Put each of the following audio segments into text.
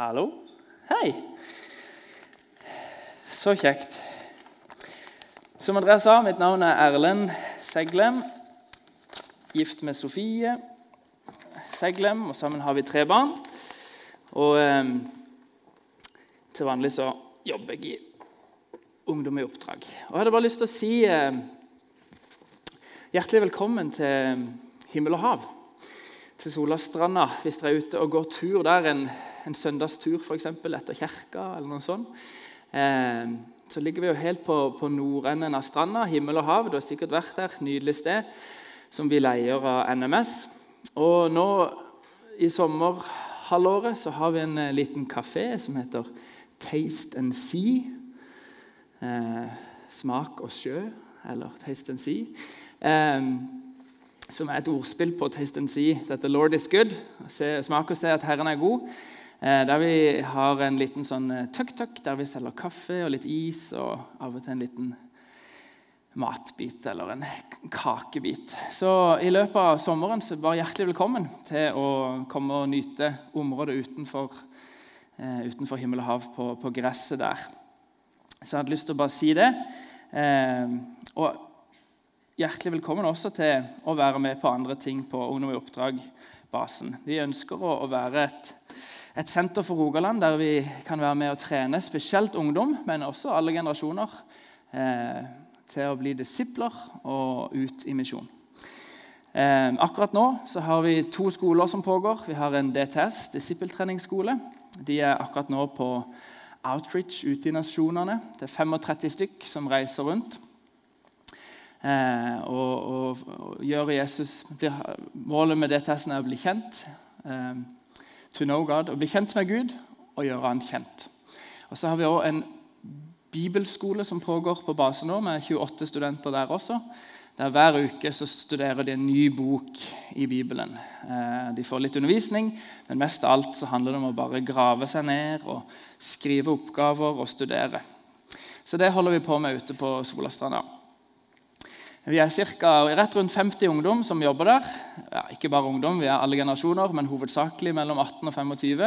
Hallo. Hei. Så kjekt. Som Andreas sa, mitt navn er Erlend Seglem. Gift med Sofie Seglem, og sammen har vi tre barn. Og eh, til vanlig så jobber jeg i Ungdom i oppdrag. Og Jeg hadde bare lyst til å si eh, hjertelig velkommen til himmel og hav. Til Solastranda, hvis dere er ute og går tur der en, en søndagstur for eksempel, etter kirka eller noe sånt. Eh, så ligger vi jo helt på, på nordenden av stranda, himmel og hav. Du har sikkert vært der. Nydelig sted som vi leier av NMS. Og nå i sommerhalvåret så har vi en eh, liten kafé som heter Taste and See. Eh, smak og sjø, eller Taste and See. Eh, som er et ordspill på Taste and See. Dette 'Lord is good'. Se, smak og se at Herren er god. Eh, der vi har en liten sånn eh, tuk-tuk der vi selger kaffe og litt is og av og til en liten matbit eller en kakebit. Så i løpet av sommeren så bare hjertelig velkommen til å komme og nyte området utenfor, eh, utenfor himmel og hav på, på, gresset der. Så jeg hadde lyst til å bare si det. Eh, og hjertelig velkommen også til å være med på andre ting på Ungdom i oppdrag-basen. Vi ønsker å, å være et, et, senter for Rogaland der vi kan være med og trene spesielt ungdom, men også alle generasjoner. Eh, til å bli disipler og ut i misjon. Eh, akkurat nå så har vi to skoler som pågår. Vi har en DTS, disippeltreningsskole. De er akkurat nå på outreach ute i nasjonene. Det er 35 stykk som reiser rundt. Eh, og, og, og gjør Jesus blir, Målet med DTS-en er å bli kjent. Eh, to know God, Å bli kjent med Gud og gjøre Han kjent. Og Så har vi også en bibelskole som pågår på base nå, med 28 studenter der også. Der Hver uke så studerer de en ny bok i Bibelen. Eh, de får litt undervisning, men mest av alt så handler det om å bare grave seg ned og skrive oppgaver og studere. Så det holder vi på med ute på Solastranda. Vi er cirka, rett rundt 50 ungdom som jobber der. Ja, ikke bare ungdom, vi er alle generasjoner, men hovedsakelig mellom 18 og 25.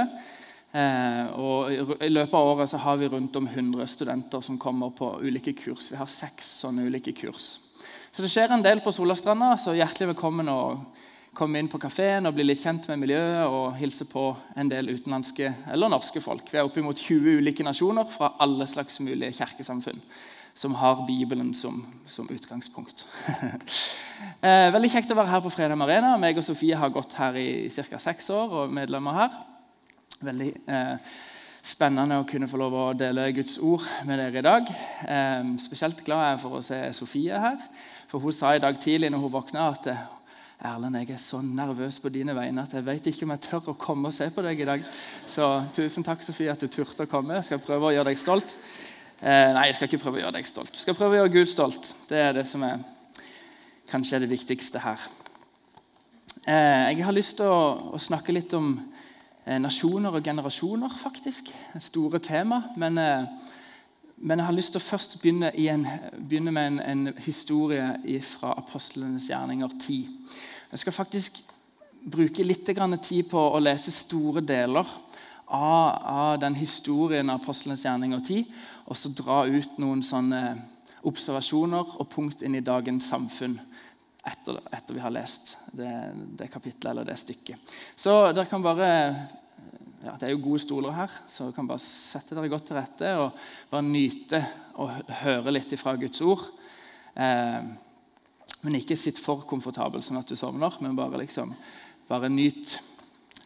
Eh, og I løpet av året så har vi rundt om 100 studenter som kommer på ulike kurs. Vi har seks sånne ulike kurs. Så det skjer en del på Solastranda, så hjertelig velkommen å komme inn på kafeen og bli litt kjent med miljøet og hilse på en del utenlandske eller norske folk. Vi er oppimot 20 ulike nasjoner fra alle slags mulige kirkesamfunn som har Bibelen som, som utgangspunkt. eh, veldig kjekt å være her på Fredheim Arena. Meg og Sofie har gått her i ca. seks år og medlemmer her. Veldig eh, spennende å kunne få lov å dele Guds ord med dere i dag. Eh, spesielt glad jeg er for å se Sofie her. For Hun sa i dag tidlig når hun våkna at eh, Erlend, jeg er så nervøs på dine vegne at jeg vet ikke om jeg tør å komme og se på deg i dag. Så tusen takk, Sofie, at du turte å komme. Jeg skal prøve å gjøre deg stolt. Eh, nei, jeg skal ikke prøve å gjøre deg stolt. Jeg skal prøve å gjøre Gud stolt. Det er det som er kanskje er det viktigste her. Eh, jeg har lyst til å, snakke litt om Eh, nasjoner og generasjoner, faktisk. Store tema. Men, men, jeg har lyst til å først begynne, en, begynne med en, en, historie fra apostlenes gjerninger 10. Jeg skal faktisk bruke litt tid på å lese store deler av, av den historien av apostlenes gjerning og tid, og så dra ut noen sånne observasjoner og punkt inn i dagens samfunn. Etter, etter, vi har lest det, det kapittelet eller det stykket. Så dere kan bare ja, Det er jo gode stoler her, så dere kan bare sette dere godt til rette og bare nyte og høre litt fra Guds ord. Eh, men ikke sitt for komfortabel sånn at du sovner, men bare, liksom, bare nyt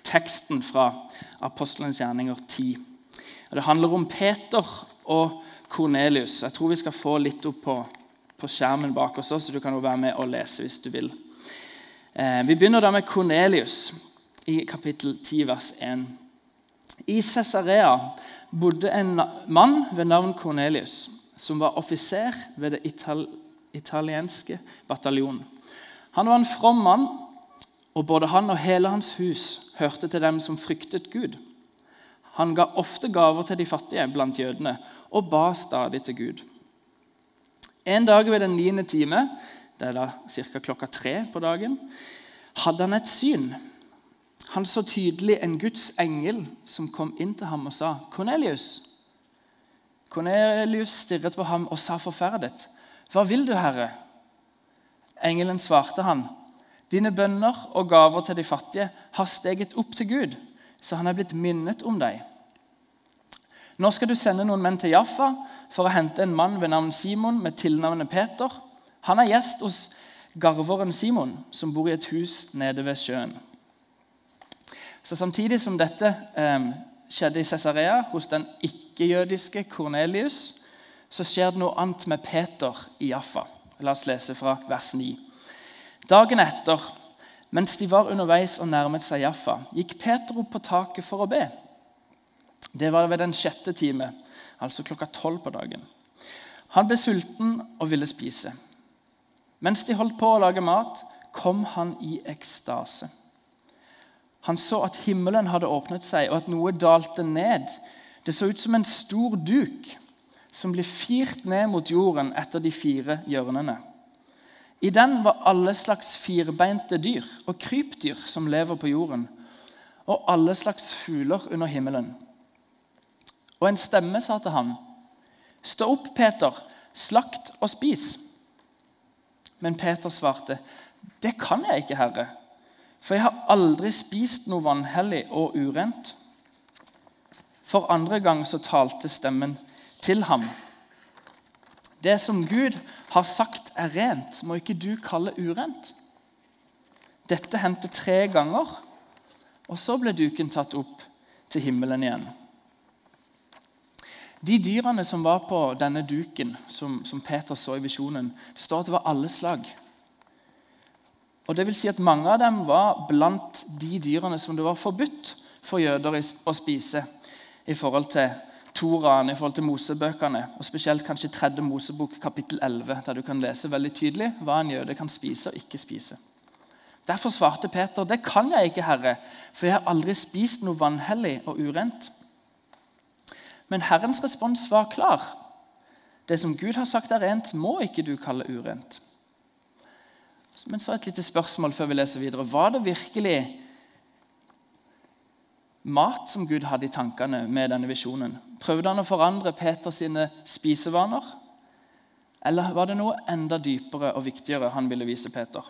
teksten fra Apostelens gjerninger 10. Og det handler om Peter og Kornelius. Jeg tror vi skal få litt opp på, på skjermen bak oss, så du kan jo være med og lese hvis du vil. Eh, vi begynner da med Kornelius i kapittel 10, vers 1. I Cesarea bodde en mann ved navn Cornelius, som var offiser ved det ital italienske bataljonen. Han var en from mann, og både han og hele hans hus hørte til dem som fryktet Gud. Han ga ofte gaver til de fattige blant jødene og ba stadig til Gud. En dag ved den niende time, det er da ca. klokka tre på dagen, hadde han et syn. Han så tydelig en Guds engel som kom inn til ham og sa, 'Kornelius.' Kornelius stirret på ham og sa forferdet, 'Hva vil du, Herre?' Engelen svarte han, 'Dine bønner og gaver til de fattige har steget opp til Gud, så han er blitt minnet om deg.' Nå skal du sende noen menn til Jaffa for å hente en mann ved navn Simon med tilnavnet Peter. Han er gjest hos garveren Simon, som bor i et hus nede ved sjøen. Så Samtidig som dette eh, skjedde i Cesarea hos den ikke-jødiske Kornelius, så skjer det noe annet med Peter i Jaffa. La oss lese fra vers 9. Dagen etter, mens de var underveis og nærmet seg Jaffa, gikk Peter opp på taket for å be. Det var ved den sjette time, altså klokka tolv på dagen. Han ble sulten og ville spise. Mens de holdt på å lage mat, kom han i ekstase. Han så at himmelen hadde åpnet seg, og at noe dalte ned. Det så ut som en stor duk som ble firt ned mot jorden etter de fire hjørnene. I den var alle slags firbeinte dyr og krypdyr som lever på jorden, og alle slags fugler under himmelen. Og en stemme sa til ham, 'Stå opp, Peter, slakt og spis.' Men Peter svarte, 'Det kan jeg ikke, Herre.' For jeg har aldri spist noe vanhellig og urent. For andre gang så talte stemmen til ham. Det som Gud har sagt er rent, må ikke du kalle urent. Dette hendte tre ganger, og så ble duken tatt opp til himmelen igjen. De dyrene som var på denne duken, som, som Peter så i visjonen, det står at det var alle slag. Og det vil si at Mange av dem var blant de dyrene som det var forbudt for jøder å spise i forhold til Toraen, i forhold til Mosebøkene, og spesielt kanskje tredje Mosebok, kapittel 11, der du kan lese veldig tydelig hva en jøde kan spise og ikke spise. Derfor svarte Peter, 'Det kan jeg ikke, Herre, for jeg har aldri spist noe vanhellig og urent.' Men Herrens respons var klar. Det som Gud har sagt er rent, må ikke du kalle urent. Men så et lite spørsmål før vi leser videre. Var det virkelig mat som Gud hadde i tankene med denne visjonen? Prøvde han å forandre Peters spisevaner? Eller var det noe enda dypere og viktigere han ville vise Peter?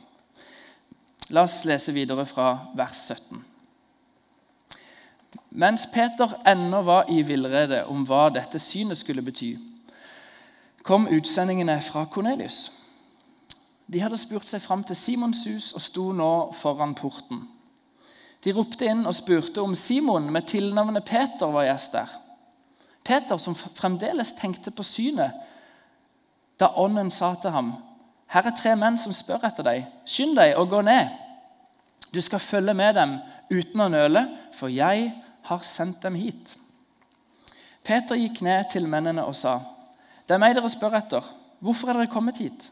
La oss lese videre fra vers 17. Mens Peter ennå var i villrede om hva dette synet skulle bety, kom utsendingene fra Kornelius. De hadde spurt seg fram til Simons hus og sto nå foran porten. De ropte inn og spurte om Simon med tilnavnet Peter var gjest der. Peter, som fremdeles tenkte på synet, da ånden sa til ham, 'Her er tre menn som spør etter deg. Skynd deg og gå ned.' 'Du skal følge med dem uten å nøle, for jeg har sendt dem hit.' Peter gikk ned til mennene og sa, 'Det er meg dere spør etter. Hvorfor er dere kommet hit?'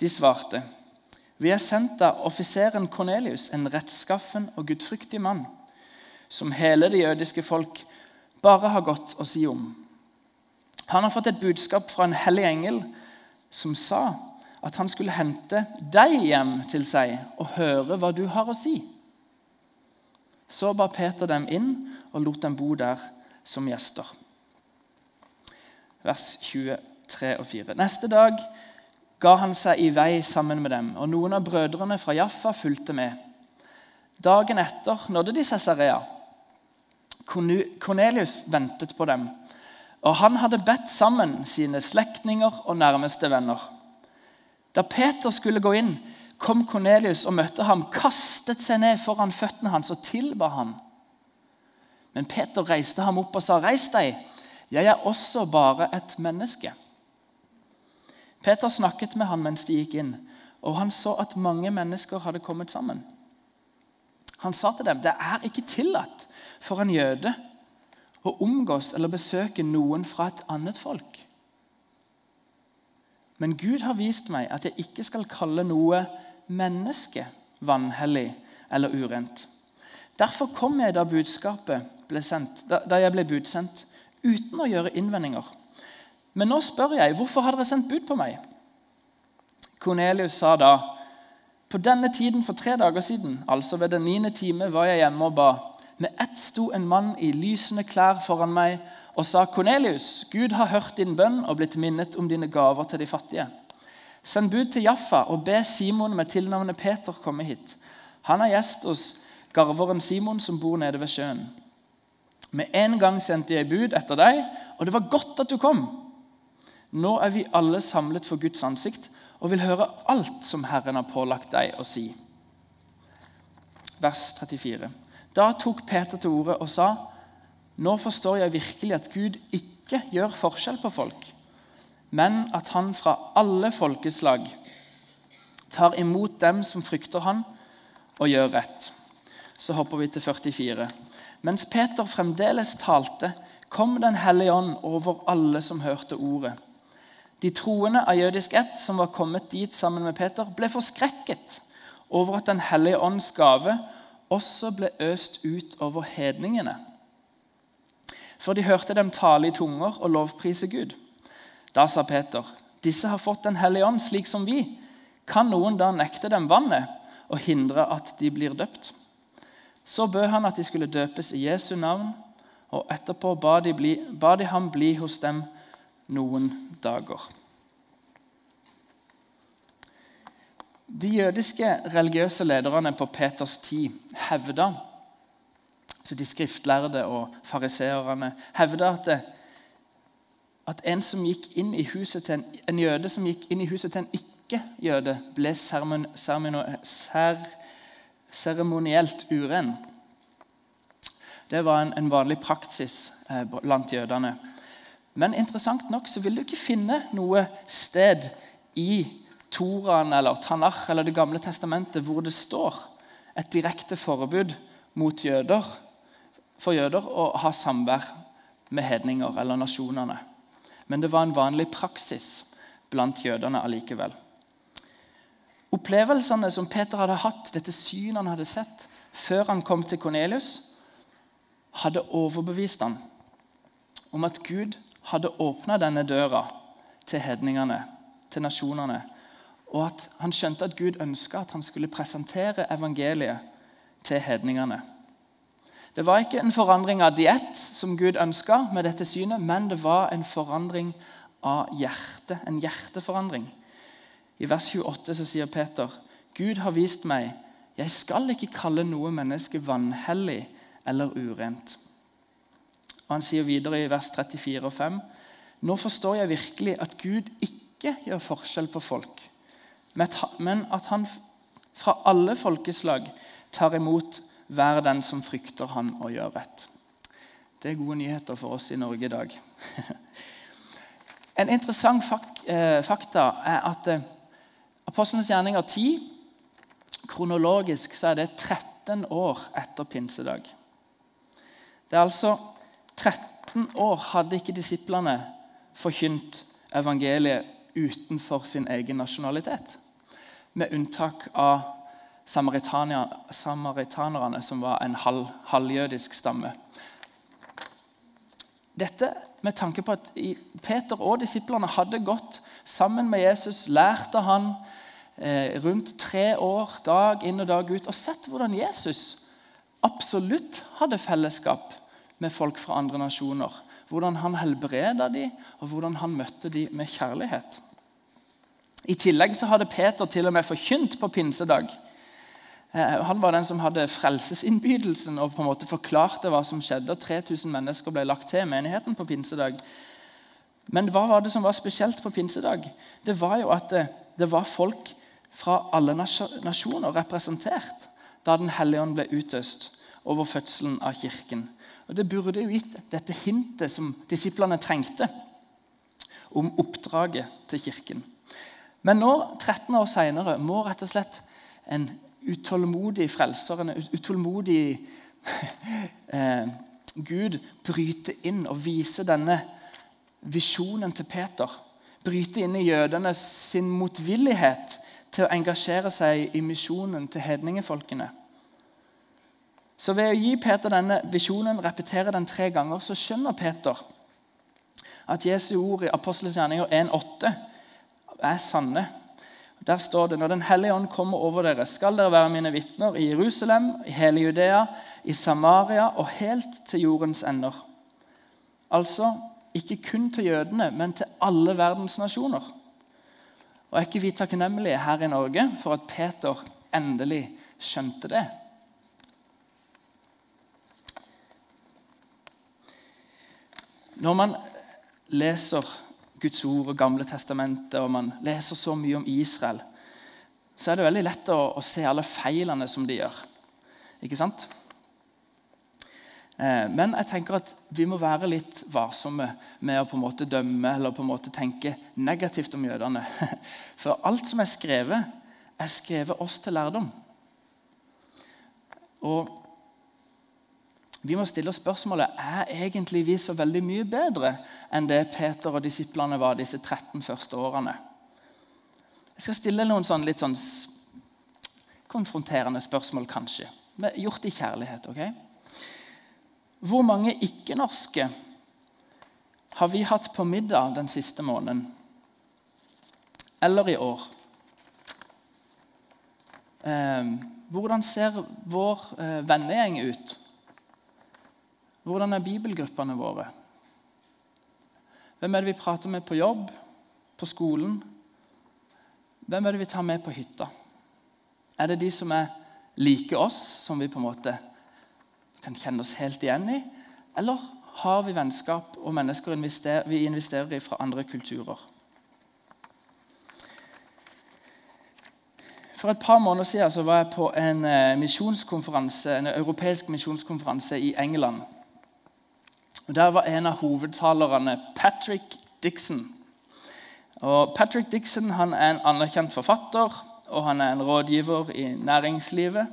De svarte, 'Vi er sendt av offiseren Kornelius, en rettskaffen og gudfryktig mann,' 'som hele det jødiske folk bare har godt å si om.' Han har fått et budskap fra en hellig engel som sa at han skulle hente deg hjem til seg og høre hva du har å si. Så ba Peter dem inn og lot dem bo der som gjester. Vers 23 og 4. Neste dag ga han seg i vei sammen med dem, og noen av brødrene fra Jaffa fulgte med. Dagen etter nådde de Cesarea. Kornelius ventet på dem, og han hadde bedt sammen sine slektninger og nærmeste venner. Da Peter skulle gå inn, kom Kornelius og møtte ham, kastet seg ned foran føttene hans og tilba han. Men Peter reiste ham opp og sa, 'Reis deg, jeg er også bare et menneske.' Peter snakket med han mens de gikk inn, og han så at mange mennesker hadde kommet sammen. Han sa til dem, 'Det er ikke tillatt for en jøde å omgås eller besøke noen fra et annet folk.' Men Gud har vist meg at jeg ikke skal kalle noe menneske vanhellig eller urent. Derfor kom jeg da budskapet ble sendt, da jeg ble budsendt, uten å gjøre innvendinger. Men nå spør jeg, hvorfor har dere sendt bud på meg? Kornelius sa da, På denne tiden for tre dager siden, altså ved den niende time, var jeg hjemme og ba. Med ett sto en mann i lysende klær foran meg og sa, 'Kornelius, Gud har hørt din bønn og blitt minnet om dine gaver til de fattige.' Send bud til Jaffa og be Simon med tilnavnet Peter komme hit. Han er gjest hos garveren Simon som bor nede ved sjøen. Med en gang sendte jeg bud etter deg, og det var godt at du kom. Nå er vi alle samlet for Guds ansikt og vil høre alt som Herren har pålagt deg å si. Vers 34. Da tok Peter til orde og sa, Nå forstår jeg virkelig at Gud ikke gjør forskjell på folk, men at han fra alle folkeslag tar imot dem som frykter han, og gjør rett. Så hopper vi til 44. Mens Peter fremdeles talte, kom Den hellige ånd over alle som hørte ordet. De troende av jødisk ett som var kommet dit sammen med Peter, ble forskrekket over at Den hellige ånds gave også ble øst ut over hedningene. For de hørte dem tale i tunger og lovprise Gud. Da sa Peter, disse har fått Den hellige ånd slik som vi. Kan noen da nekte dem vannet og hindre at de blir døpt? Så bød han at de skulle døpes i Jesu navn, og etterpå ba de, bli, ba de ham bli hos dem noen dager. De jødiske religiøse lederne på Peters tid hevda så De skriftlærde og fariseerne hevda at, at en, en, en jøde som gikk inn i huset til en ikke-jøde, ble seremonielt uren. Det var en, en vanlig praksis eh, blant jødene. Men interessant nok så vil du ikke finne noe sted i Toraen eller Tanach eller Det gamle testamentet hvor det står et direkte forbud mot jøder, for jøder å ha samvær med hedninger eller nasjonene. Men det var en vanlig praksis blant jødene allikevel. Opplevelsene som Peter hadde hatt, dette synet han hadde sett før han kom til Kornelius, hadde overbevist ham om at Gud hadde åpna denne døra til hedningene, til nasjonene, og at han skjønte at Gud ønska at han skulle presentere evangeliet til hedningene. Det var ikke en forandring av diett som Gud ønska med dette synet, men det var en forandring av hjerte, en hjerteforandring. I vers 28 så sier Peter, 'Gud har vist meg, jeg skal ikke kalle noe menneske vanhellig eller urent.' Og Han sier videre i vers 34 og 5.: Nå forstår jeg virkelig at Gud ikke gjør forskjell på folk, men at han fra alle folkeslag tar imot hver den som frykter han og gjør rett. Det er gode nyheter for oss i Norge i dag. en interessant eh, fakta er at eh, Apostlenes gjerninger 10 Kronologisk så er det 13 år etter pinsedag. Det er altså 13 år hadde ikke disiplene forkynt evangeliet utenfor sin egen nasjonalitet. Med unntak av samaritanerne, som var en halv, halvjødisk stamme. Dette med tanke på at Peter og disiplene hadde gått sammen med Jesus, lært av han eh, rundt tre år, dag inn og dag ut, og sett hvordan Jesus absolutt hadde fellesskap med folk fra andre nasjoner. Hvordan han helbreda dem, og hvordan han møtte dem med kjærlighet. I tillegg så hadde Peter til og med forkynt på pinsedag. Eh, han var den som hadde frelsesinnbydelsen og på en måte forklarte hva som skjedde. 3000 mennesker ble lagt til menigheten på pinsedag. Men hva var det som var spesielt på pinsedag? Det var jo at det, det var folk fra alle nasjoner representert da Den hellige ånd ble utøst over fødselen av kirken. Og Det burde jo gitt dette hintet som disiplene trengte om oppdraget til kirken. Men nå, 13 år seinere, må rett og slett en utålmodig frelser, en utålmodig eh, Gud, bryte inn og vise denne visjonen til Peter. Bryte inn i jødene sin motvillighet til å engasjere seg i misjonen til hedningefolkene. Så Ved å gi Peter denne visjonen, repetere den tre ganger, så skjønner Peter at Jesu ord i Apostelens gjerninger 1,8 er sanne. Der står det når Den hellige ånd kommer over dere, skal dere være mine vitner i Jerusalem, i hele Judea, i Samaria og helt til jordens ender. Altså ikke kun til jødene, men til alle verdens nasjoner. Og Er ikke vi takknemlige her i Norge for at Peter endelig skjønte det? Når man leser Guds ord og Gamle testamentet, og man leser så mye om Israel, så er det veldig lett å, å se alle feilene som de gjør. Ikke sant? Eh, men jeg tenker at vi må være litt varsomme med å på en måte dømme eller på en måte tenke negativt om jødene. For alt som er skrevet, er skrevet oss til lærdom. Og vi må stille spørsmålet er egentlig vi så veldig mye bedre enn det Peter og disiplene var disse 13 første årene. Jeg skal stille noen sånn litt sånn konfronterende spørsmål, kanskje. Men gjort i kjærlighet. ok? Hvor mange ikke-norske har vi hatt på middag den siste måneden? Eller i år? Eh, hvordan ser vår eh, vennegjeng ut? Hvordan er bibelgruppene våre? Hvem er det vi prater med på jobb, på skolen? Hvem er det vi tar med på hytta? Er det de som er like oss, som vi på en måte kan kjenne oss helt igjen i? Eller har vi vennskap og mennesker vi investerer i fra andre kulturer? For et par måneder siden var jeg på en, eh, en europeisk misjonskonferanse i England. Der var en av hovedtalerne Patrick Dixon. Og Patrick Dixon han er en anerkjent forfatter og han er en rådgiver i næringslivet.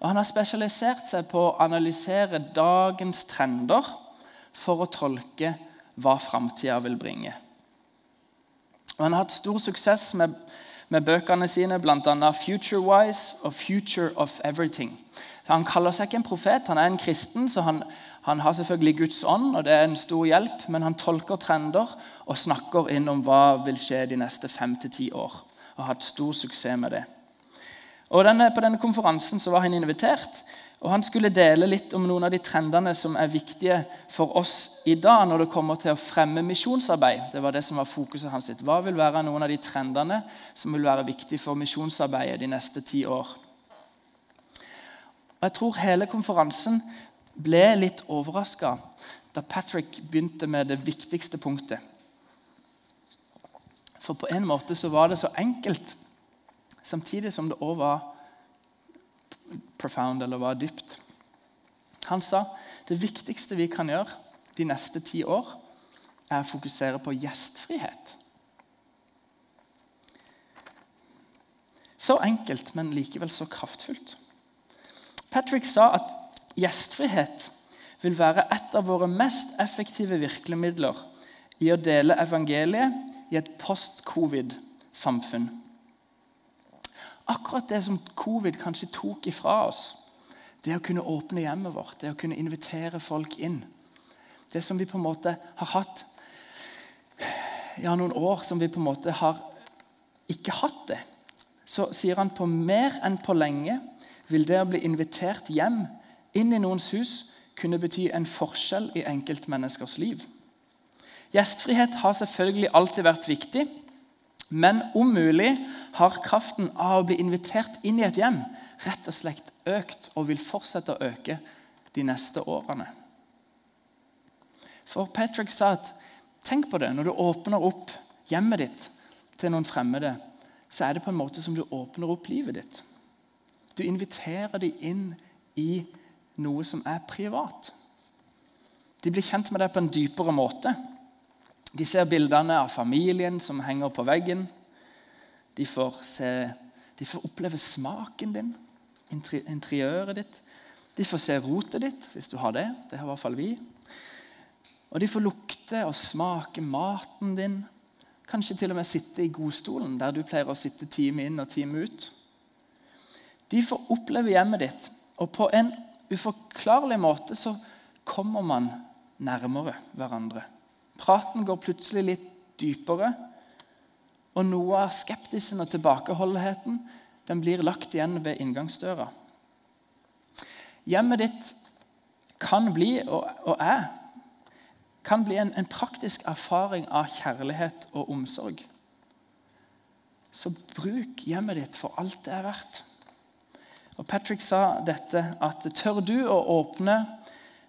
Og Han har spesialisert seg på å analysere dagens trender for å tolke hva framtida vil bringe. Og Han har hatt stor suksess med, med bøkene sine, bl.a. 'Futurewise' og 'Future of Everything'. Han kaller seg ikke en profet, han er en kristen, så han, han har selvfølgelig Guds ånd, og det er en stor hjelp, men han tolker trender og snakker inn om hva vil skje de neste fem til ti år. Og har hatt stor suksess med det. Og denne, På denne konferansen så var han invitert, og han skulle dele litt om noen av de trendene som er viktige for oss i dag når det kommer til å fremme misjonsarbeid. Det var det som var fokuset hans. Hva vil være noen av de trendene som vil være viktige for misjonsarbeidet de neste ti år? Og Jeg tror hele konferansen ble litt overraska da Patrick begynte med det viktigste punktet. For på en måte så var det så enkelt, samtidig som det òg var profound, eller var dypt. Han sa det viktigste vi kan gjøre de neste ti år, er å fokusere på gjestfrihet. Så enkelt, men likevel så kraftfullt. Patrick sa at Gjestfrihet vil være et av våre mest effektive virkemidler i å dele evangeliet i et post-covid-samfunn. Akkurat det som covid kanskje tok ifra oss, det å kunne åpne hjemmet vårt, det å kunne invitere folk inn. Det som vi på en måte har hatt ja, noen år som vi på en måte har ikke hatt det. Så sier han på mer enn på lenge vil det å bli invitert hjem inn i noens hus kunne bety en forskjell i enkeltmenneskers liv. Gjestfrihet har selvfølgelig alltid vært viktig, men om mulig har kraften av å bli invitert inn i et hjem rett og slett økt og vil fortsette å øke de neste årene. For Patrick sa at tenk på det, når du åpner opp hjemmet ditt til noen fremmede, så er det på en måte som du åpner opp livet ditt. Du inviterer dem inn i noe som er privat. De blir kjent med det på en dypere måte. De ser bildene av familien som henger på veggen. De får, se, de får oppleve smaken din, interiøret ditt. De får se rotet ditt, hvis du har det. Det har i hvert fall vi. Og de får lukte og smake maten din. Kanskje til og med sitte i godstolen, der du pleier å sitte time inn og time ut. De får oppleve hjemmet ditt, og på en uforklarlig måte så kommer man nærmere hverandre. Praten går plutselig litt dypere, Og noe av skeptisen og tilbakeholdenheten den blir lagt igjen ved inngangsdøra. Hjemmet ditt kan bli, og, er, kan bli en, en praktisk erfaring av kjærlighet og omsorg. Så bruk hjemmet ditt for alt det er verdt. Og Patrick sa dette at tør du å åpne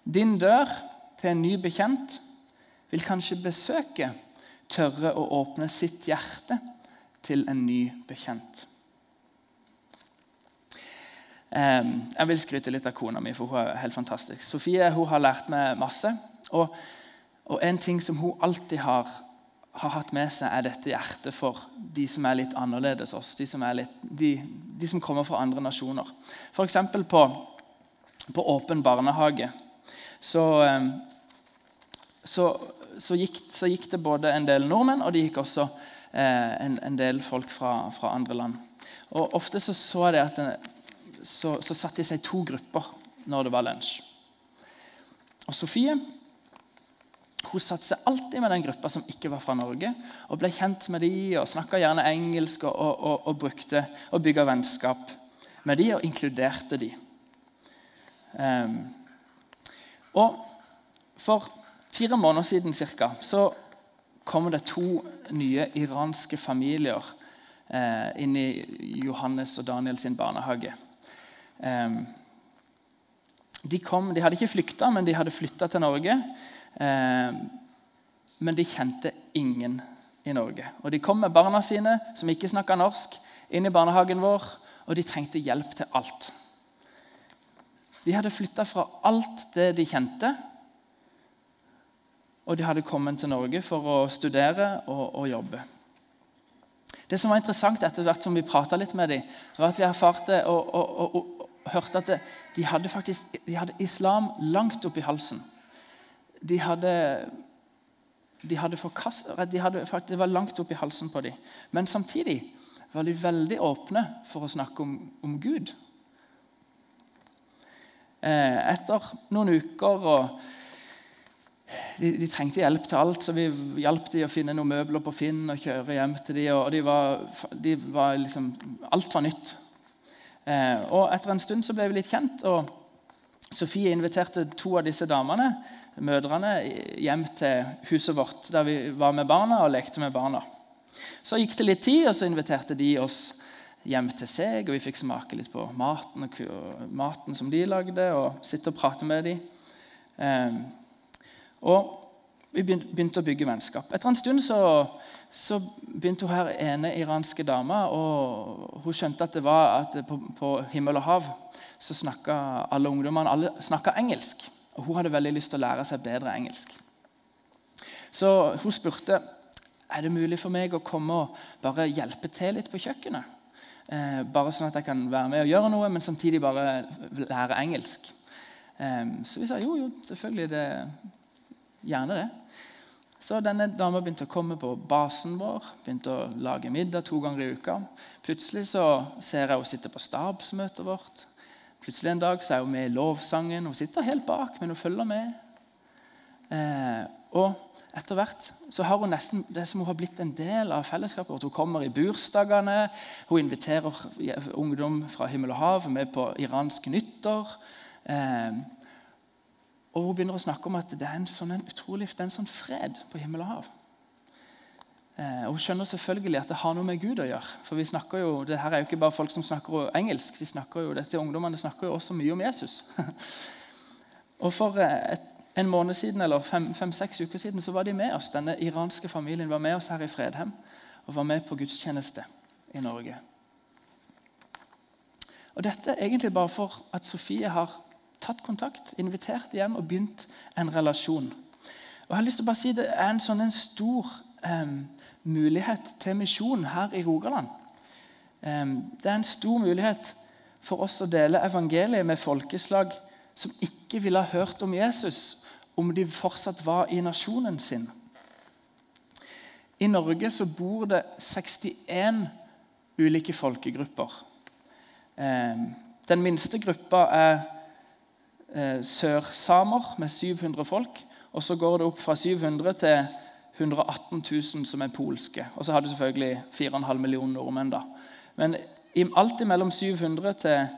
din dør til en ny bekjent, vil kanskje besøket tørre å åpne sitt hjerte til en ny bekjent. Jeg vil skryte litt av kona mi, for hun er helt fantastisk. Sofie hun har lært meg masse. Og, og en ting som hun alltid har, har, hatt med seg, er dette hjertet for de som er litt annerledes oss. De som, litt, de, de som kommer fra andre nasjoner. F.eks. På, på Åpen barnehage så, så, så, gikk, så, gikk, det både en del nordmenn og det gikk også eh, en, en, del folk fra, fra, andre land. Og Ofte så, så det at den, så, så satte de seg i to grupper når det var lunsj. Og Sofie hun satte seg alltid med den gruppa som ikke var fra Norge, og ble kjent med de, og snakka gjerne engelsk og, og, og, brukte og bygga vennskap med de, og inkluderte de. Um, og For fire måneder siden cirka, så kom det to nye iranske familier eh, inn i Johannes og Daniel sin barnehage. Ehm, de, kom, de hadde ikke flykta, men de hadde flytta til Norge. Ehm, men de kjente ingen i Norge. Og De kom med barna sine, som ikke snakka norsk, inn i barnehagen vår, og de trengte hjelp til alt. De hadde flytta fra alt det de kjente, og de hadde kommet til Norge for å studere og, og jobbe. Det som var interessant etter hvert som vi prata litt med dem, var at vi erfarte og, og, og, hørte at de hadde faktisk de hadde islam langt oppi halsen. De hadde, de hadde, forkast, de hadde Det var langt opp i halsen på dem. Men samtidig var de veldig åpne for å snakke om, om Gud. Eh, etter noen uker og de, de, trengte hjelp til alt, så vi hjalp dem å finne noen møbler på Finn og kjøre hjem til dem. Og de var, de var liksom, alt var nytt. Eh, og Etter en stund så ble vi litt kjent, og Sofie inviterte to av disse damene mødrene, hjem til huset vårt, der vi var med barna og lekte med barna. Så gikk det litt tid, og så inviterte de oss hjem til seg. og Vi fikk smake litt på maten, maten som de lagde, og sitte og prate med dem. Um, og vi begynte å bygge vennskap. Etter en stund så, så begynte hun her ene iranske dama og Hun skjønte at det var at på, på, himmel og hav så snakka alle ungdommene alle engelsk. Og Hun hadde veldig lyst til å lære seg bedre engelsk. Så hun spurte er det mulig for meg å komme og bare hjelpe til litt på kjøkkenet. Eh, bare sånn at jeg kan være med og gjøre noe, men samtidig bare lære engelsk. Eh, så vi sa jo, jo, selvfølgelig. det Gjerne det. Så denne dama begynte å komme på basen vår, begynte å lage middag to ganger i uka. Plutselig så ser jeg henne sitte på stabsmøtet vårt. Plutselig en dag så er hun med i lovsangen. Hun sitter helt bak, men hun følger med. Eh, og etter hvert så har hun nesten det som hun har blitt en del av fellesskapet. Hun kommer i bursdagene, hun inviterer ungdom fra himmel og hav med på iransk nyttår. Eh, og Hun begynner å snakke om at det er en sånn en utrolig, det er en sånn fred på himmel og hav. Eh, og Hun skjønner selvfølgelig at det har noe med Gud å gjøre. For vi snakker jo, det her er jo ikke bare folk som snakker engelsk. de snakker jo, dette Ungdommene snakker jo også mye om Jesus. og For eh, et, en måned siden, eller fem-seks fem, uker siden så var de med oss. Denne iranske familien var med oss her i Fredheim og var med på gudstjeneste i Norge. Og Dette er egentlig bare for at Sofie har tatt kontakt, invitert hjem og begynt en relasjon. Og jeg har lyst til å bare si Det er en sånn en stor um, mulighet til misjon her i Rogaland. Det er en stor mulighet for oss å dele evangeliet med folkeslag som ikke ville ha hørt om Jesus om de fortsatt var i nasjonen sin. I Norge så bor det 61 ulike folkegrupper. Den minste gruppa er eh, sørsamer med 700 folk. Og så går det opp fra 700 til 118 000 som er polske. Og så har du selvfølgelig 4,5 millioner nordmenn. da. Men alt mellom 700 til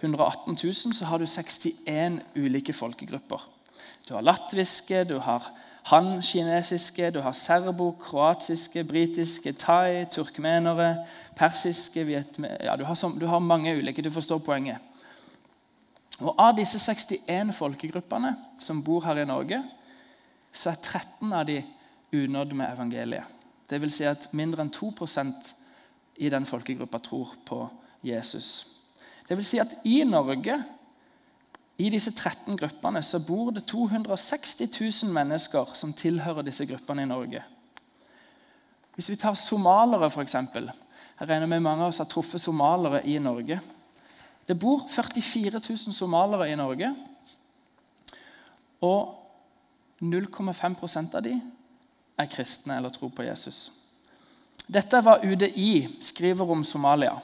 118 000 så har du 61 ulike folkegrupper. Du har latviske, du har han-kinesiske, du har serbo, kroatiske, britiske, thai, turkmenere, persiske ja, du, har du har mange ulike. Du forstår poenget. Og Av disse 61 folkegruppene som bor her i Norge, så er 13 av de unådd med evangeliet. Det vil si at mindre enn 2% i den folkegruppa tror på Jesus. Det vil si at i Norge, i disse 13 gruppene, så bor det 260 000 mennesker som tilhører disse gruppene i Norge. Hvis vi tar somalere, f.eks. Jeg regner med mange av oss har truffet somalere i Norge. Det bor 44 000 somalere i Norge. Og 0,5% av dem er kristne eller tror på Jesus. Dette er hva UDI skriver om Somalia.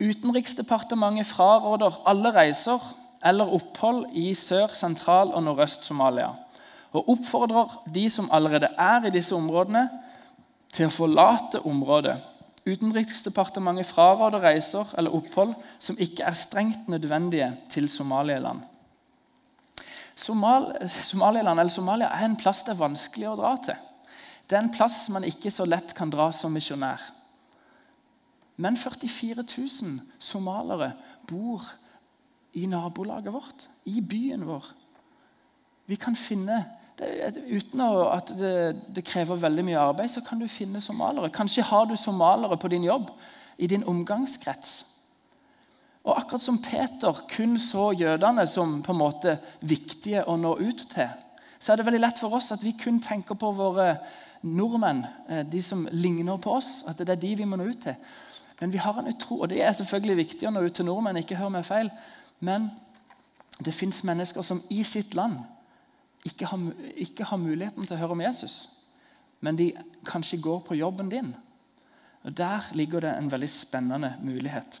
Utenriksdepartementet fraråder alle reiser eller opphold i Sør-, Sentral- og Nordøst-Somalia og oppfordrer de som allerede er i disse områdene, til å forlate området. Utenriksdepartementet fraråder reiser eller opphold som ikke er strengt nødvendige til Somaliland. Somal Somaliland eller Somalia er en plass det er vanskelig å dra til. Det er en plass man ikke så lett kan dra som misjonær. Men 44 000 somalere bor i nabolaget vårt, i byen vår. Vi kan finne, det, Uten at det, det, krever veldig mye arbeid, så kan du finne somalere. Kanskje har du somalere på din jobb, i din omgangskrets. Og akkurat som Peter kun så jødene som på en måte viktige å nå ut til, så er det veldig lett for oss at vi kun tenker på våre nordmenn, eh, de som ligner på oss, at det er de vi må nå ut til. Men vi har en utro, og det er selvfølgelig viktig å nå ut til nordmenn. ikke hør meg feil, Men det fins mennesker som i sitt land ikke har, ikke har, muligheten til å høre om Jesus. Men de kanskje går på jobben din. Og Der ligger det en veldig spennende mulighet.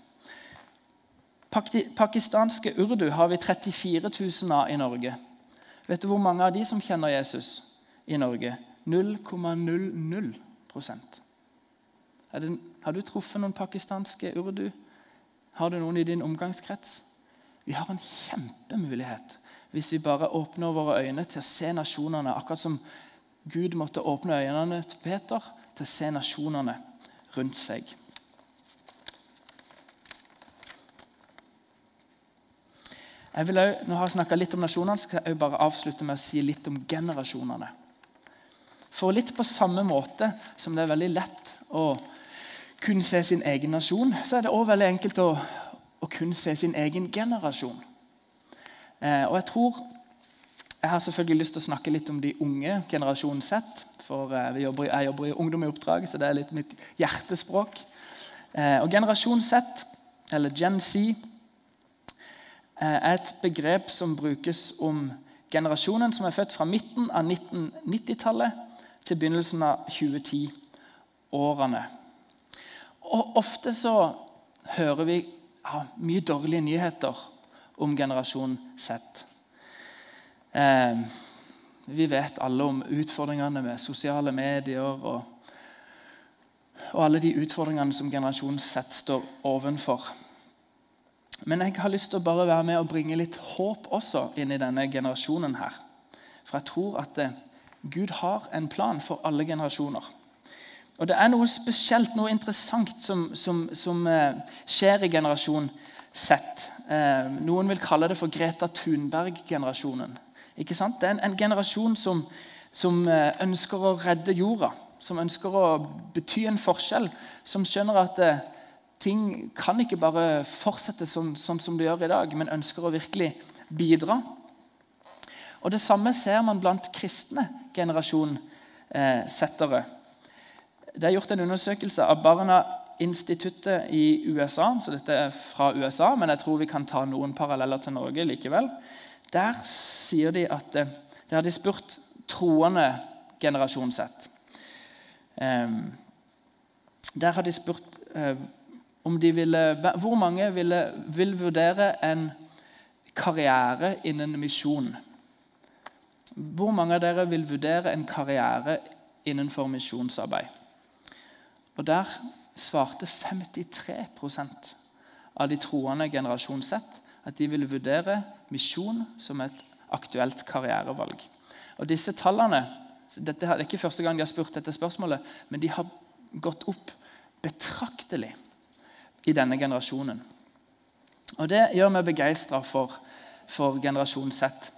Pakistanske urdu har vi 34 000 av i Norge. Vet du hvor mange av de som kjenner Jesus i Norge? 0,00% Har du truffet noen pakistanske urdu? Har du noen i din omgangskrets? Vi har en kjempemulighet hvis vi bare åpner våre øyne til å se nasjonene, akkurat som Gud måtte åpne øynene til Peter til å se nasjonene rundt seg. Jeg vil også, når jeg har snakka litt om nasjonene, skal jeg bare avslutte med å si litt om generasjonene. For litt på samme måte som det er veldig lett å kun se sin egen nasjon, så er det også veldig enkelt å, å kun se sin egen generasjon. Eh, og Jeg tror jeg har selvfølgelig lyst til å snakke litt om de unge, generasjonen Z. For eh, jobber, jeg jobber i Ungdom i oppdrag, så det er litt mitt hjertespråk. Eh, og Generasjon Z, eller Gen Z, eh, er et begrep som brukes om generasjonen som er født fra midten av 1990-tallet til begynnelsen av 2010-årene. Og Ofte så hører vi ja, mye dårlige nyheter om generasjon Z. Eh, vi vet alle om utfordringene med sosiale medier og, og alle de utfordringene som generasjon Z står ovenfor. Men jeg har lyst til å bare være med og bringe litt håp også inn i denne generasjonen. her. For jeg tror at det, Gud har en plan for alle generasjoner. Og Det er noe spesielt, noe interessant, som, som, som eh, skjer i generasjon Z. Eh, noen vil kalle det for Greta Thunberg-generasjonen. Ikke sant? Det er en, en generasjon som, som, eh, ønsker å redde jorda. Som ønsker å bety en forskjell. Som skjønner at ting kan ikke bare fortsette sånn, sånn som det gjør i dag, men ønsker å virkelig bidra. Og Det samme ser man blant kristne generasjonsettere. Det er gjort en undersøkelse av Barna-instituttet i USA. så dette er fra USA, Men jeg tror vi kan ta noen paralleller til Norge likevel. Der sier de at eh, Der har de spurt troende generasjon sett. Der har de spurt eh, om de ville, hvor mange ville, vil vurdere en karriere innen misjon. Hvor mange av dere vil vurdere en karriere innenfor misjonsarbeid. Og Der svarte 53% av de troende generasjon sett at de ville vurdere misjon som et aktuelt karrierevalg. Og disse tallene, dette er ikke første gang de har spurt dette spørsmålet, men de har gått opp betraktelig i denne generasjonen. Og Det gjør meg begeistra for, for, generasjon Z.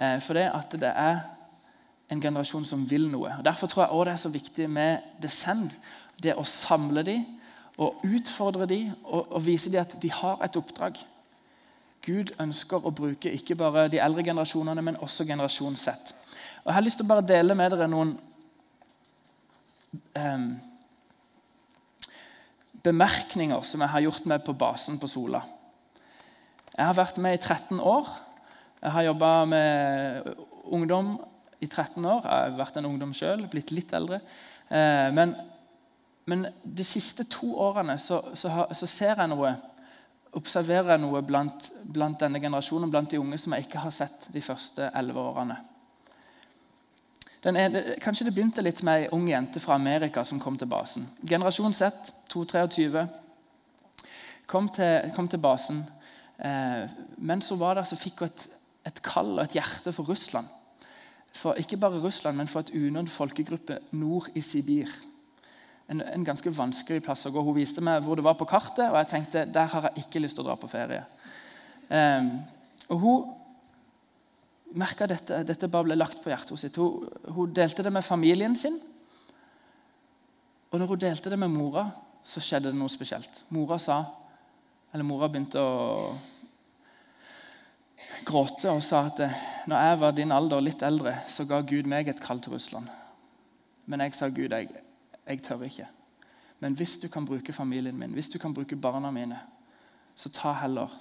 Eh, for det at det er en generasjon som vil noe. Og Derfor tror jeg også det er så viktig med Descend. Det å samle dem og utfordre dem og, og vise dem at de har et oppdrag. Gud ønsker å bruke ikke bare de eldre generasjonene, men også generasjon Z. Og Jeg har lyst til å bare dele med dere noen um, bemerkninger som jeg har gjort med på basen på Sola. Jeg har vært med i 13 år. Jeg har jobba med ungdom i 13 år. Jeg har vært en ungdom sjøl, blitt litt eldre. Eh, men, men, de siste to årene så, så, så, ser jeg noe, observerer jeg noe blant, blant, denne generasjonen, blant de unge, som jeg ikke har sett de første elleve årene. Ene, kanskje det begynte litt med ei ung jente fra Amerika som kom til basen. Generasjon Z, 223, kom kom til basen. Eh, mens hun var der, så fikk hun et, et kall og et hjerte for Russland. For ikke bare Russland, men for et unådd folkegruppe nord i Sibir. En, en, ganske vanskelig plass å gå. Hun viste meg hvor det var på kartet, og jeg tenkte der har jeg ikke lyst til å dra på ferie. Um, og Hun merka dette, dette bare ble lagt på hjertet sitt. Hun, hun, delte det med familien sin. Og når hun delte det med mora, så skjedde det noe spesielt. Mora sa, eller mora begynte å gråte og sa at når jeg var din alder, litt eldre, så ga Gud meg et kall til Russland. Men jeg sa Gud, jeg, jeg tør ikke. Men hvis du kan bruke familien min, hvis du kan bruke barna mine, så ta heller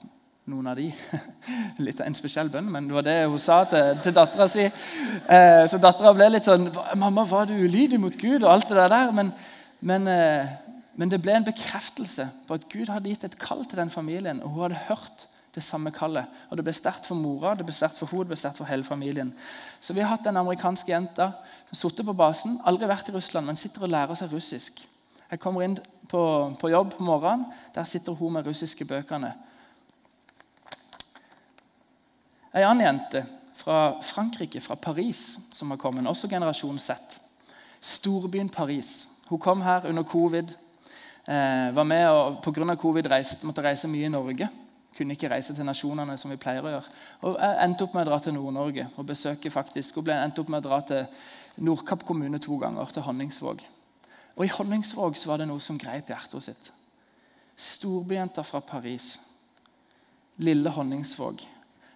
noen av de. Litt av en spesiell bønn, men det var det hun sa til, til dattera si. Eh, så dattera ble litt sånn 'Mamma, var du ulydig mot Gud?' og alt det der. Men, men, eh, men, det ble en bekreftelse på at Gud hadde gitt et kall til den familien. Og hun hadde hørt det samme kallet. Og Det ble sterkt for mora, det ble sterkt for henne, det ble sterkt for hele familien. Så vi har hatt en amerikansk jente som sitter på basen, aldri vært i Russland, men sitter og lærer seg russisk. Jeg kommer inn på, på jobb på morgenen. Der sitter hun med russiske bøkene. Ei annen jente fra Frankrike, fra Paris, som har kommet, også generasjon Z. Storbyen Paris. Hun kom her under covid. Eh, var med og Pga. covid reiste, måtte reise mye i Norge. Kunne ikke reise til nasjonene som vi pleier å gjøre. Og jeg endte opp med å dra til Nord-Norge og besøke faktisk, og ble endte opp med å dra til Nordkapp kommune to ganger, til Honningsvåg. Og I Honningsvåg så var det noe som greip hjertet sitt. Storbyjenter fra Paris. Lille Honningsvåg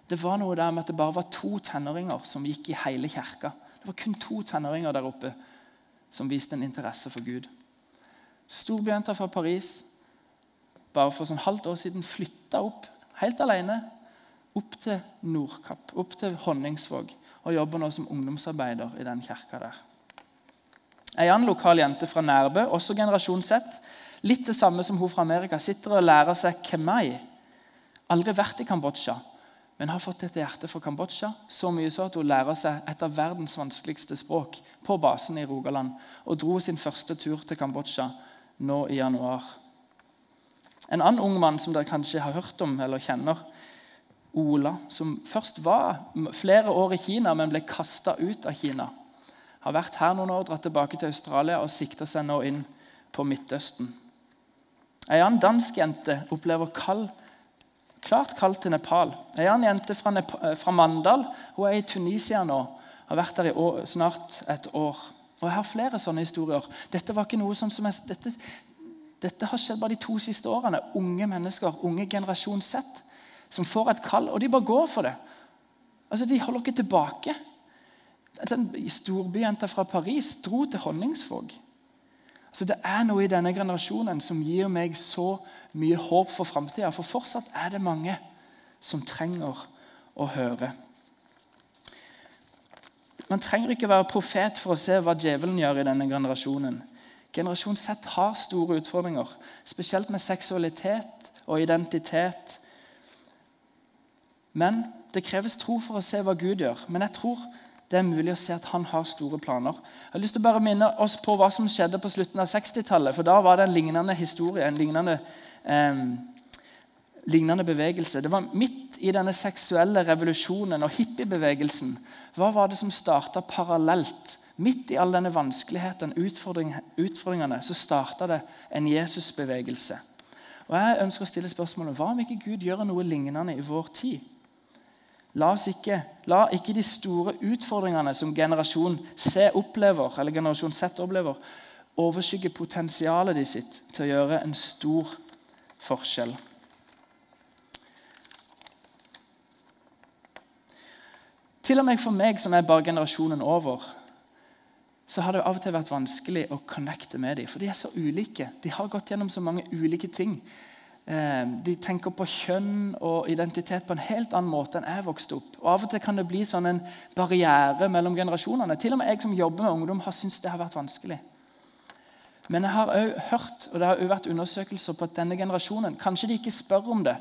det var noe der med at det bare var to tenåringer som gikk i hele kirka. Det var kun to tenåringer der oppe som viste en interesse for Gud. Storbjørnta fra Paris bare for sånn halvt år siden flytta opp helt alene opp til Nordkapp, opp til Honningsvåg, og jobber nå som ungdomsarbeider i den kirka der. Ei annen lokal jente fra Nærbø, også generasjon Z, litt det samme som hun fra Amerika, sitter og lærer seg kemai. Aldri vært i Kambodsja, men har fått et hjerte for Kambodsja. Så mye så at hun lærer seg et av verdens vanskeligste språk på basen i Rogaland. Og dro sin første tur til Kambodsja nå i januar. En annen ung mann som dere kanskje har hørt om eller kjenner, Ola, som først var flere år i Kina, men ble kasta ut av Kina. Har vært her noen år, dratt tilbake til Australia og sikta seg nå inn på Midtøsten. Ei annen dansk jente opplever kald Klart kald til Nepal. Ei annen jente fra, Nep eh, fra, Mandal hun er i Tunisia nå. Har vært der i år, snart et år. Og Jeg har flere sånne historier. Dette var ikke noe som, som jeg, dette, dette, har skjedd bare de to siste årene. Unge mennesker, unge generasjon Z, som får et kall, og de bare går for det. Altså, De holder ikke tilbake. Den Storbyjenta fra Paris dro til Honningsvåg. Altså, det er noe i denne generasjonen som gir meg så mye håp for framtida. For fortsatt er det mange som trenger å høre. Man trenger ikke være profet for å se hva djevelen gjør i denne generasjonen. Generasjon Z har store utfordringer, spesielt med seksualitet og identitet. Men det kreves tro for å se hva Gud gjør. Men jeg tror det er mulig å se at han har store planer. Jeg har lyst til å bare minne oss på hva som skjedde på slutten av 60-tallet. For da var det en lignende historie, en lignende, eh, lignende bevegelse. Det var midt i denne seksuelle revolusjonen og hippiebevegelsen. Hva var det som starta parallelt? Midt i all denne vanskeligheten, utfordring, utfordringene, så starta det en Jesusbevegelse. Og Jeg ønsker å stille spørsmålet hva om ikke Gud gjør noe lignende i vår tid? La, ikke, la ikke de store utfordringene som generasjon C opplever, eller generasjon Z opplever, overskygge potensialet de sitt til å gjøre en stor forskjell. Til og med for meg som er bare generasjonen over, så har det av og til vært vanskelig å connecte med dem. For de er så ulike. De har gått gjennom så mange ulike ting. Eh, de tenker på kjønn og identitet på en helt annen måte enn jeg vokste opp. Og Av og til kan det bli sånn en barriere mellom generasjonene. Til og med jeg som jobber med ungdom, har syntes det har vært vanskelig. Men jeg har også hørt og det har også vært undersøkelser på at denne generasjonen Kanskje de ikke spør om det,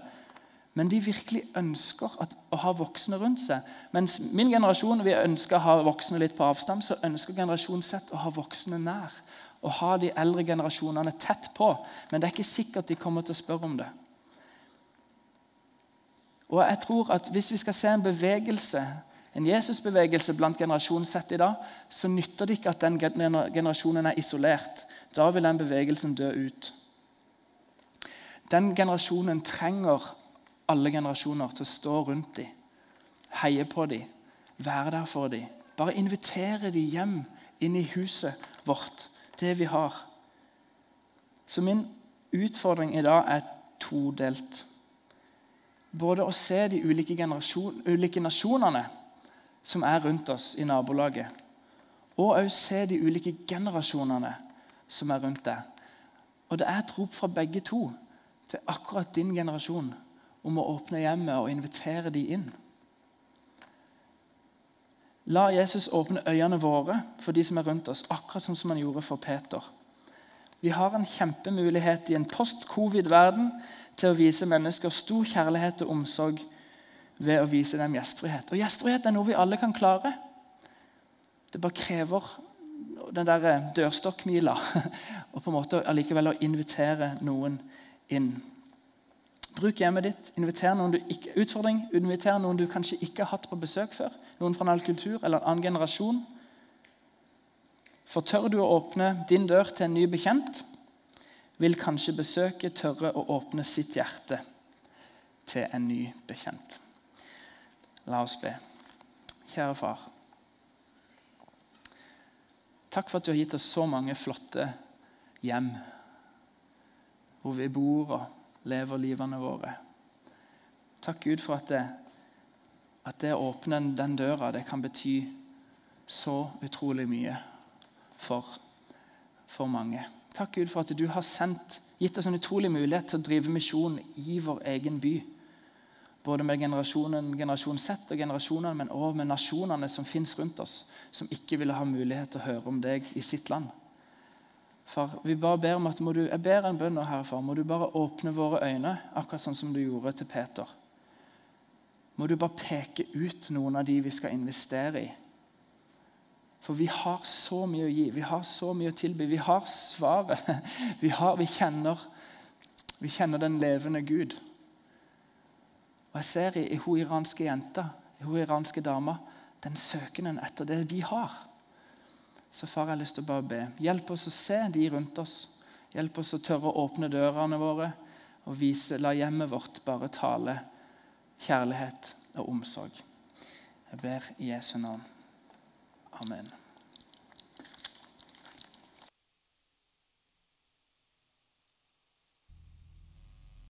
men de virkelig ønsker at, å ha voksne rundt seg. Mens min generasjon vi ønsker å ha voksne litt på avstand, så ønsker generasjon Z å ha voksne nær å ha de eldre generasjonene tett på. Men det er ikke sikkert de kommer til å spørre om det. Og jeg tror at Hvis vi skal se en bevegelse, en Jesusbevegelse blant generasjonen sett i dag, så nytter det ikke at den generasjonen er isolert. Da vil den bevegelsen dø ut. Den generasjonen trenger alle generasjoner til å stå rundt dem, heie på dem, være der for dem. Bare invitere dem hjem inn i huset vårt det vi har. Så min utfordring i dag er todelt. Både å se de ulike, ulike nasjonene som er rundt oss i nabolaget, og å se de ulike generasjonene som er rundt deg. Og Det er et rop fra begge to til akkurat din generasjon om å åpne hjemmet og invitere de inn. La Jesus åpne øynene våre for de som er rundt oss, akkurat som han gjorde for Peter. Vi har en kjempemulighet i en post-covid-verden til å vise mennesker stor kjærlighet og omsorg ved å vise dem gjestfrihet. Og Gjestfrihet er noe vi alle kan klare. Det bare krever den der dørstokkmila og på en måte allikevel å invitere noen inn. Bruk hjemmet ditt. Inviter noen du ikke, utfordring, inviter noen du kanskje ikke har hatt på besøk før. Noen fra en annen kultur eller en annen generasjon. For tør du å åpne din dør til en ny bekjent, vil kanskje besøket tørre å åpne sitt hjerte til en ny bekjent. La oss be. Kjære far. Takk for at du har gitt oss så mange flotte hjem hvor vi bor og lever livene våre. Takk, Gud, for at det, at det å åpne den døra det kan bety så utrolig mye for, for mange. Takk, Gud, for at du har sendt, gitt oss en utrolig mulighet til å drive misjon i vår egen by. Både med generasjonen, generasjon Z og generasjonene, men også med nasjonene som finnes rundt oss, som ikke ville ha mulighet til å høre om deg i sitt land. Far, vi bare ber om at du, Jeg ber en bønn her, far. Må du bare åpne våre øyne, akkurat sånn som du gjorde til Peter. Må du bare peke ut noen av de vi skal investere i. For vi har så mye å gi, vi har så mye å tilby. Vi har svaret. Vi, har, vi, kjenner, vi kjenner den levende Gud. Og Jeg ser i, i hun iranske jenta, i hun iranske dama, den søkenen etter det de har. Så far, jeg har lyst til å bare be. Hjelp oss å se de rundt oss. Hjelp oss å tørre å åpne dørene våre og vise, la hjemmet vårt bare tale kjærlighet og omsorg. Jeg ber i Jesu navn. Amen.